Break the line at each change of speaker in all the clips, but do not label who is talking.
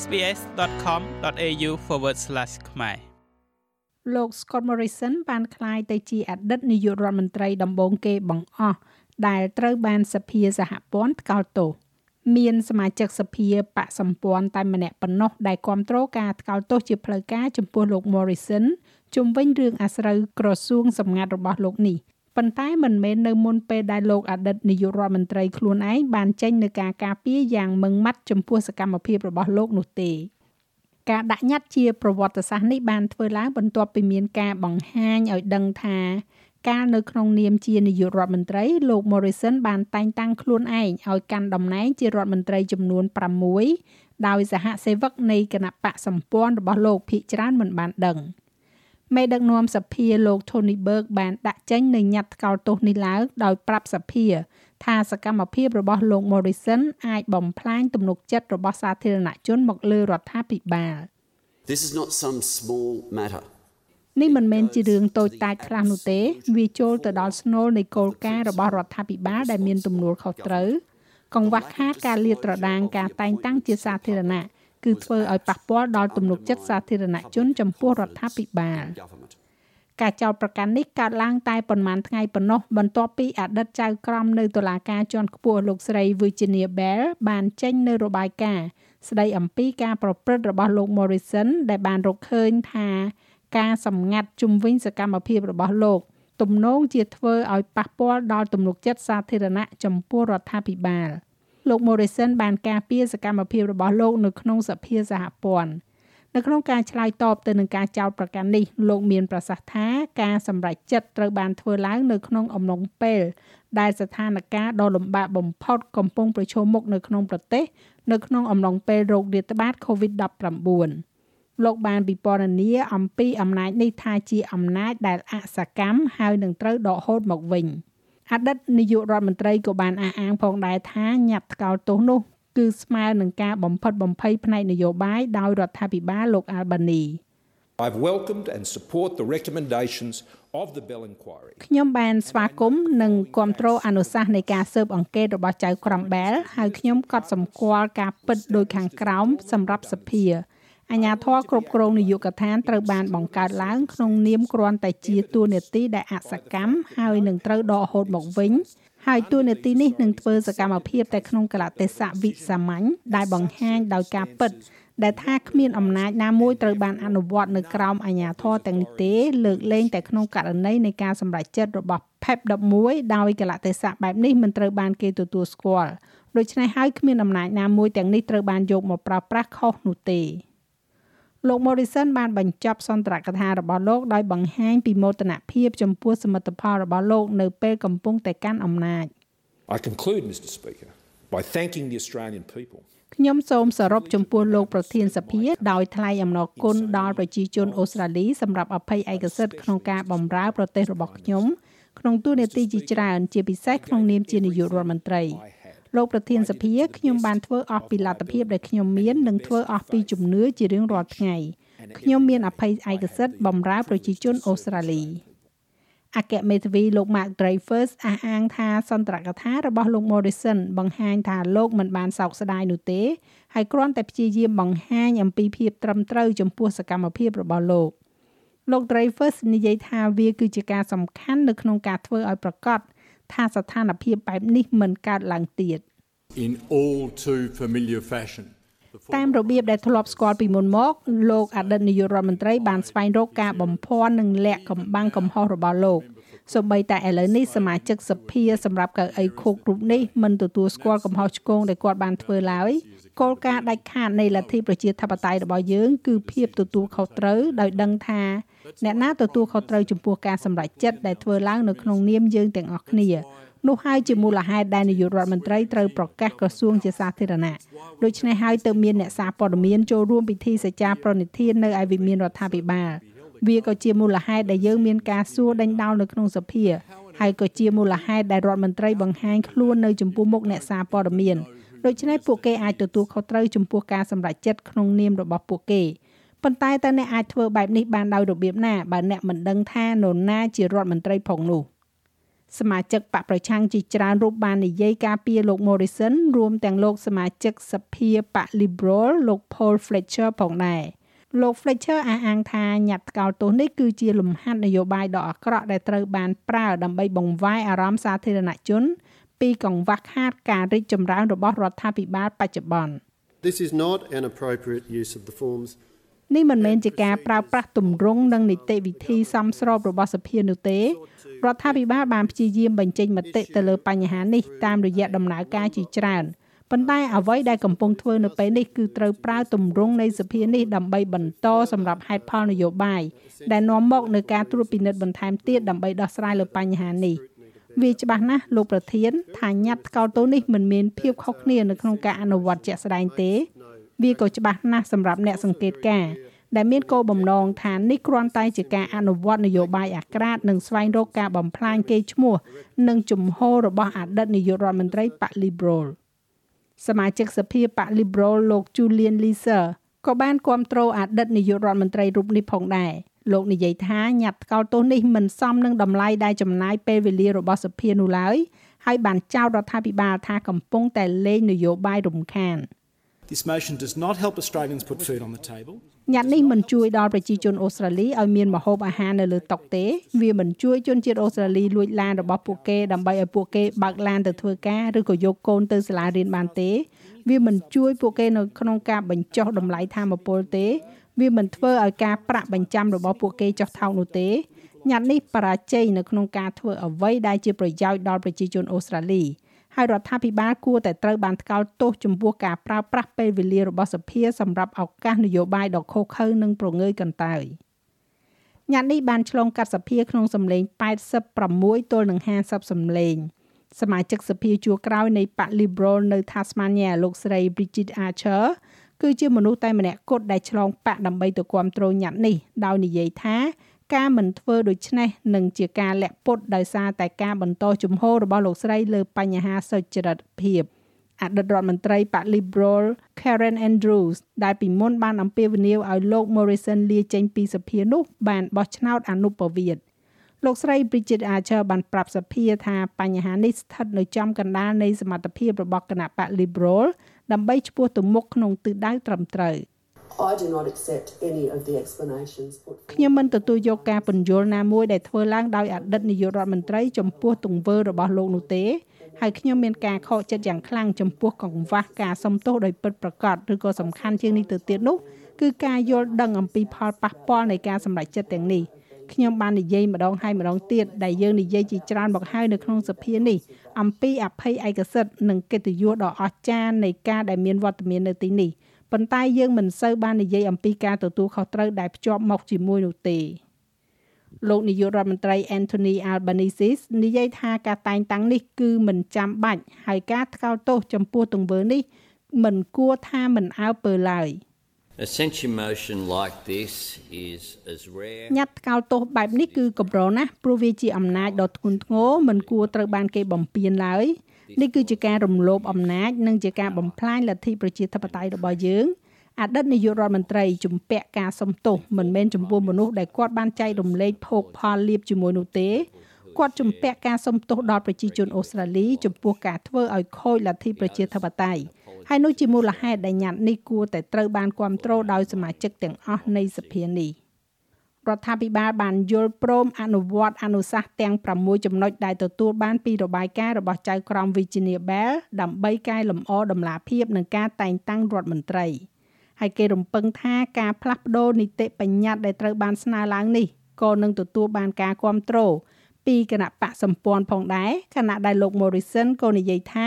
sbs.com.au/ ខ្មែរ
លោក Scott Morrison បានក្លាយទៅជាអតីតនាយករដ្ឋមន្ត្រីដំបូងគេបង្អស់ដែលត្រូវបានសភាសហព័ន្ធថ្កោលទោសមានសមាជិកសភាបកសម្ព័ន្ធតែម្នាក់ប៉ុណ្ណោះដែលគ្រប់គ្រងការថ្កោលទោសជាផ្លូវការចំពោះលោក Morrison ជុំវិញរឿងអាស្រូវក្រសួងសម្ងាត់របស់លោកនេះ ប៉ុន្តែមិនមែននៅមុនពេលដែលលោកអតីតនាយករដ្ឋមន្ត្រីខ្លួនឯងបានចេញនៅការការពារយ៉ាងម៉ឺងម៉ាត់ចំពោះសកម្មភាពរបស់លោកនោះទេការដាក់ញត្តិជាប្រវត្តិសាស្ត្រនេះបានធ្វើឡើងបន្ទាប់ពីមានការបង្ហាញឲ្យដឹងថាកាលនៅក្នុងនាមជានាយករដ្ឋមន្ត្រីលោក Morrison បានតែងតាំងខ្លួនឯងឲ្យកាន់តំណែងជារដ្ឋមន្ត្រីចំនួន6ដោយសហសេវកនៃគណៈបកសម្ព័ន្ធរបស់លោកភិកច្រើនមិនបានដឹង មេដឹកនាំសភាលោក Tony Berg បានដាក់ចេញនៅញត្តិថ្កោលទោសនេះឡើងដោយប្រាប់សភាថាសកម្មភាពរបស់លោក Morrison អាចបំផ្លាញទំនុកចិត្តរបស់សាធារណជនមកលើរដ្ឋាភិបាល
This is not some small matter
នេះមិនមែនជារឿងតូចតាចខ្លះនោះទេ វាចូលទៅដល់ស្នូលនៃគោលការណ៍របស់រដ្ឋាភិបាលដែលមានទំនួលខុសត្រូវកង្វះខាតការលាតត្រដាងការតែងតាំងជាសាធារណៈ គឺធ្វើឲ្យប៉ះពាល់ដល់ទំនុកចិត្តសាធារណជនចំពោះរដ្ឋាភិបាលការចោទប្រកាន់នេះកើតឡើងតែប៉ុន្មានថ្ងៃប៉ុណ្ណោះបន្ទាប់ពីអតីតចៅក្រមនៅតុលាការជាន់ខ្ពស់លោកស្រី Virginia Bell បានចេញនៅរបាយការណ៍ស្ដីអំពីការប្រព្រឹត្តរបស់លោក Morrison ដែលបានរកឃើញថាការសម្ងាត់ជំវិញសកម្មភាពរបស់លោក ទំនងជាធ្វើឲ្យប៉ះពាល់ដល់ទំនុកចិត្តសាធារណៈចំពោះរដ្ឋាភិបាល លោក Morrison បានការពារសកម្មភាពរបស់លោកនៅក្នុងសភាសហព័ន្ធនៅក្នុងការឆ្លើយតបទៅនឹងការចោទប្រកាន់នេះលោកមានប្រសាសន៍ថាការសម្រេចចិត្តត្រូវបានធ្វើឡើងនៅក្នុងអំឡុងពេល ដែលស្ថានភាពដ៏លំបាកបំផុតកំពុងប្រឈមមុខនៅក្នុងប្រទេស នៅក្នុងអំឡុងពេលរោគរាតត្បាត COVID-19 លោកបានពិពណ៌នាអំពីអំណាចនេះថាជាអំណាចដែលអសកម្មហើយនឹងត្រូវដកហូតមកវិញ អតីតនាយករដ្ឋមន្ត្រីក៏បានអះអាងផងដែរថាញត្តិថ្កោលទោសនោះគឺស្មើនឹងការបំផិតបំភ័យផ្នែកនយោបាយដោយរដ្ឋាភិបាលលោក Albany
I've welcomed and support the recommendations of the Bell Inquiry
ខ្ញុំបានស្វាគមន៍និងគ្រប់គ្រងអនុសាសន៍នៃការស៊ើបអង្កេតរបស់ចៅក្រម Bell ហើយខ្ញុំក៏សម្គាល់ការពិតដោយខាងក្រោមសម្រាប់សភា អាញាធរគ្រប់គ្រងនយោបាយកថាត្រូវបានបង្កើតឡើងក្នុងនាមគ្រាន់តែជាទួលនីតិដែលអសកម្មហើយនឹងត្រូវដកហូតមកវិញហើយទួលនីតិនេះនឹងធ្វើសកម្មភាពតែក្នុងកលៈទេសៈវិសាមញ្ញដែលបង្ហាញដោយការពិតដែលថាគ្មានអំណាចណាមួយត្រូវបានអនុវត្តនៅក្រោមអាជ្ញាធរទាំងនេះទេលើកលែងតែក្នុងករណីនៃការសម្រេចចិត្តរបស់ PEP 11ដោយកលៈទេសៈបែបនេះមិនត្រូវបានគេទទួលស្គាល់ដូច្នេះហើយគ្មានអំណាចណាមួយទាំងនេះត្រូវបានយកមកប្រើប្រាស់ខុសនោះទេ លោក Morrison បានបញ្ចប់សន្ទរកថារបស់លោកដោយបង្ហាញពីមោទនភាពចំពោះសមិទ្ធផលរបស់លោកនៅពេលកំពុងតែកាន់អំណាច
I conclude Mr Speaker by thanking the Australian people
ខ្ញុំសូមសរុបចំពោះលោកប្រធានសភាដោយថ្លែងអំណរគុណដល់ប្រជាជនអូស្ត្រាលីសម្រាប់អភ័យឯកសិទ្ធិក្នុងការបម្រើប្រទេសរបស់ខ្ញុំក្នុងទូនាទីជាច្រើនជាពិសេសក្នុងនាមជានាយករដ្ឋមន្ត្រី លោកប្រធានសភាខ្ញុំបានធ្វើអស់ពីលទ្ធភាពដែលខ្ញុំមាននិងធ្វើអស់ពីជំនឿជារៀងរាល់ថ្ងៃខ្ញុំមានអភ័យឯកសិទ្ធិបម្រើប្រជាជនអូស្ត្រាលីអគ្គមេធាវីលោក Mark Dreyfus អះអាងថាសន្ទរកថារបស់លោក Morrison បង្ហាញថាលោកមិនបានសោកស្ដាយនោះទេហើយគ្រាន់តែព្យាយាមបង្ហាញអំពីភាពត្រឹមត្រូវចំពោះសកម្មភាពរបស់លោកលោក Dreyfus និយាយថាវាគឺជាការសំខាន់នៅក្នុងការធ្វើឲ្យប្រកាស ថាស្ថានភាពបែបនេះមិនកើតឡើងទៀត
in all too familiar fashion
តាមរបៀបដែលធ្លាប់ស្គាល់ពីមុនមកលោកអតីតនាយករដ្ឋមន្ត្រីបានស្វែងរកការបំភាន់និងលាក់កំបាំងកំហុសរបស់លោក សូម្បីតែឥឡូវនេះសមាជិកសភាសម្រាប់កៅអីខូករូបនេះមិនទទួលស្គាល់កំហុសឆ្គងដែលគាត់បានធ្វើឡើយគោលការណ៍ដាច់ខាតនៃលទ្ធិប្រជាធិបតេយ្យរបស់យើងគឺភាពទទួលខុសត្រូវដោយដឹងថាអ្នកណាទទួលខុសត្រូវចំពោះការសម្រេចចិត្តដែលធ្វើឡើងនៅក្នុងនាមយើងទាំងអស់គ្នានោះហើយជាមូលហេតុដែលនាយករដ្ឋមន្ត្រីត្រូវប្រកាសក្រសួងជាសាធារណៈដូច្នេះហើយទើបមានអ្នកសារព័ត៌មានចូលរួមពិធីសច្ចាប្រណិធាននៅឯវិមានរដ្ឋាភិបាល វាក៏ជាមូលហេតុដែលយើងមានការសួរដេញដោលនៅក្នុងសភាហើយក៏ជាមូលហេតុដែលរដ្ឋមន្ត្រីបង្ហាញខ្លួននៅចំពោះមុខអ្នកសារព័ត៌មានដូច្នេះពួកគេអាចទទួលខុសត្រូវចំពោះការសម្រេចចិត្តក្នុងនាមរបស់ពួកគេប៉ុន្តែតើអ្នកអាចធ្វើបែបនេះបានដោយរបៀបណាបើអ្នកមិនដឹងថានរណាជារដ្ឋមន្ត្រីផងនោះសមាជិកបកប្រឆាំងជាច្រើនរូបបាននិយាយការពារលោក Morrison រួមទាំងលោកសមាជិកសភាបក Liberal លោក Paul Fletcher ផងដែរ លោក Fletcher អះអាងថាញត្តិថ្កោលទោសនេះគឺជាលំហាត់នយោបាយដ៏អាក្រក់ដែលត្រូវបានប្រើដើម្បីបង្វែរអារម្មណ៍សាធារណជន ពីកង្វះខាតការរីកចម្រើនរបស់រដ្ឋាភិបាលបច្ចុប្បន្ន
This is not an appropriate use of the forms
នេះមិនមែនជាការប្រើប្រាស់ទម្រង់និងនីតិវិធីសមស្របរបស់សភានោះទេរដ្ឋាភិបាលបានព្យាយាមបញ្ចេញមតិទៅលើបញ្ហានេះតាមរយៈដំណើរការជាច្រើន ប៉ុន្តែអ្វីដែលកំពុងធ្វើនៅពេលនេះគឺត្រូវប្រើទម្រង់នៃសភានេះដើម្បីបន្តសម្រាប់ហេតុផលនយោបាយដែលនាំមកនូវការត្រួតពិនិត្យបន្ថែមទៀតដើម្បីដោះស្រាយលើបញ្ហានេះវាច្បាស់ណាស់លោកប្រធានថាញត្តិថ្កោលទោសនេះមិនមានភាពខុសគ្នានៅក្នុងការអនុវត្តជាក់ស្ដែងទេ វាក៏ច្បាស់ណាស់សម្រាប់អ្នកសង្កេតការណ៍ដែលមានគោលបំណងថានេះគ្រាន់តែជាការអនុវត្តនយោបាយអាក្រាតនិងស្វែងរកការបំផ្លាញកេរ្តិ៍ឈ្មោះនិងជំហររបស់អតីតនាយករដ្ឋមន្ត្រីប៉ា Liberal សមាជិកសភាប៉ា Liberal លោក Julian Leeser ក៏បានគ្រប់គ្រងអតីតនាយករដ្ឋមន្ត្រីរូបនេះផងដែរលោកនិយាយថាញត្តិថ្កោលទោសនេះមិនសមនឹងតម្លៃដែលចំណាយពេលវេលារបស់សភានោះឡើយហើយបានចោទរដ្ឋាភិបាលថាកំពុងតែលេងនយោបាយរំខាន
This motion does not help Australians put food on the table.
ញត្តិនេះមិនជួយដល់ប្រជាជនអូស្ត្រាលីឲ្យមានម្ហូបអាហារនៅលើតុទេវាមិនជួយជនជាតិអូស្ត្រាលីលួចឡានរបស់ពួកគេដើម្បីឲ្យពួកគេបើកឡានទៅធ្វើការឬក៏យកកូនទៅសាលារៀនបានទេ វាមិនជួយពួកគេនៅក្នុងការបញ្ចុះតម្លៃធម្មពលទេវាមិនធ្វើឲ្យការប្រាក់បញ្ចាំរបស់ពួកគេចុះថោកនោះទេញត្តិនេះបរាជ័យនៅក្នុងការធ្វើអ្វីដែលជាប្រយោជន៍ដល់ប្រជាជនអូស្ត្រាលី ហើយរដ្ឋាភិបាលគួរតែត្រូវបានថ្កោលទោសចំពោះការប្រើប្រាស់ពេលវេលារបស់សភាសម្រាប់ឱកាសនយោបាយដ៏ខុសខើនិងប្រងើយកន្តើយញត្តិនេះបានឆ្លងកាត់សភាក្នុងសម្លេង86ទល់នឹង50សម្លេងសមាជិកសភាជួរក្រោយនៃបក Liberal នៅ Tasmania លោកស្រី Bridget Archer គឺជាមនុស្សតែម្នាក់គត់ដែលឆ្លងបាក់ដើម្បីទៅគ្រប់គ្រងញត្តិនេះដោយនិយាយថា ការមិនធ្វើដូច្នេះនឹងជាការលាក់ពុតដោយសារតែការបន្តជំហររបស់លោកស្រីលើបញ្ហាសុចរិតភាពអតីតរដ្ឋមន្ត្រីប៉ា Liberal Karen Andrews ដែលពីមុនបានអំពាវនាវឲ្យលោក Morrison លាចេញពីសភានោះបានបោះឆ្នោតអនុប្រវត្តិលោកស្រី Bridget Archer បានប្រាប់សភាថាបញ្ហានេះស្ថិតនៅចំកណ្ដាលនៃសមត្ថភាពរបស់គណៈបក Liberal ដើម្បីឈ្មោះទៅមុខក្នុងទិសដៅត្រឹមត្រូវ។
I do not accept any of the explanations put
ខ្ញុំមិនទទួលយកការពន្យល់ណាមួយដែលធ្វើឡើងដោយអតីតនាយករដ្ឋមន្ត្រីចំពោះទង្វើរបស់លោកនោះទេហើយខ្ញុំមានការខកចិត្តយ៉ាងខ្លាំងចំពោះកង្វះការសំទោសដោយពិតប្រាកដឬក៏សំខាន់ជាងនេះទៅទៀតនោះគឺការយល់ដឹងអំពីផលប៉ះពាល់នៃការសម្រេចចិត្តទាំងនេះខ្ញុំបាននិយាយម្ដងហើយម្ដងទៀតដែលយើងនិយាយជាច្រើនមកហើយនៅក្នុងសភានេះអំពីអភ័យឯកសិទ្ធិនិងកិត្តិយសដ៏អស្ចារ្យនៃការដែលមានវត្តមាននៅទីនេះ ប៉ុន្តែយើងមិនសូវបាននិយាយអំពីការទទួលខុសត្រូវដែលភ្ជាប់មកជាមួយនោះទេលោកនាយករដ្ឋមន្ត្រី Anthony Albanese និយាយថាការតែងតាំងនេះគឺមិនចាំបាច់ហើយការថ្កោលទោសចំពោះទង្វើនេះមិនគួរថាមិនអើពើឡើយ
A censure motion like this is as rare
ញត្តិថ្កោលទោសបែបនេះគឺកម្រណាស់ព្រោះវាជាអំណាចដ៏ធ្ងន់ធ្ងរមិនគួរត្រូវបានគេបំពានឡើយ នេះគឺជាការរំលោភអំណាចនិងជាការបំផ្លាញលទ្ធិប្រជាធិបតេយ្យរបស់យើងអតីតនាយករដ្ឋមន្ត្រីជំពាក់ការសំទោសមិនមែនចំពោះមនុស្សដែលគាត់បានចែករំលែកភោគផលលៀបជាមួយនោះទេគាត់ជំពាក់ការសំទោសដល់ប្រជាជនអូស្ត្រាលីចំពោះការធ្វើឲ្យខូចលទ្ធិប្រជាធិបតេយ្យហើយនោះជាមូលហេតុដែលញត្តិនេះគួរតែត្រូវបានគ្រប់គ្រងដោយសមាជិកទាំងអស់នៃសភានេះ រដ្ឋាភិបាលបានយល់ព្រមអនុវត្តអនុសាសន៍ទាំង6ចំណុចដែលទទួលបានពីរបាយការណ៍របស់ចៅក្រម Virginia Bell ដើម្បីកែលម្អដំណាភាពនិងការតែងតាំងរដ្ឋមន្ត្រីហើយគេរំពឹងថាការផ្លាស់ប្ដូរនីតិបញ្ញត្តិដែលត្រូវបានស្នើឡើងនេះក៏នឹងទទួលបានការគ្រប់គ្រងពីគណៈបកសម្ព័ន្ធផងដែរខណៈដែលលោក Morrison ក៏និយាយថា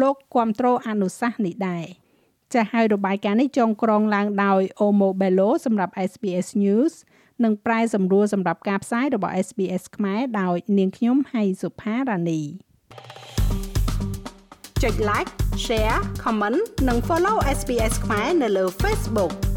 លោកគ្រប់គ្រងអនុសាសន៍នេះដែរចាស់ហើយរបាយការណ៍នេះចងក្រងឡើងដោយ Omo Bello សម្រាប់ SBS News និងប្រែសម្រួលសម្រាប់ការផ្សាយរបស់ SBS ខ្មែរដោយនាងខ្ញុំហៃសុផារ៉ានីចុច like share comment និង follow SBS ខ្មែរនៅលើ Facebook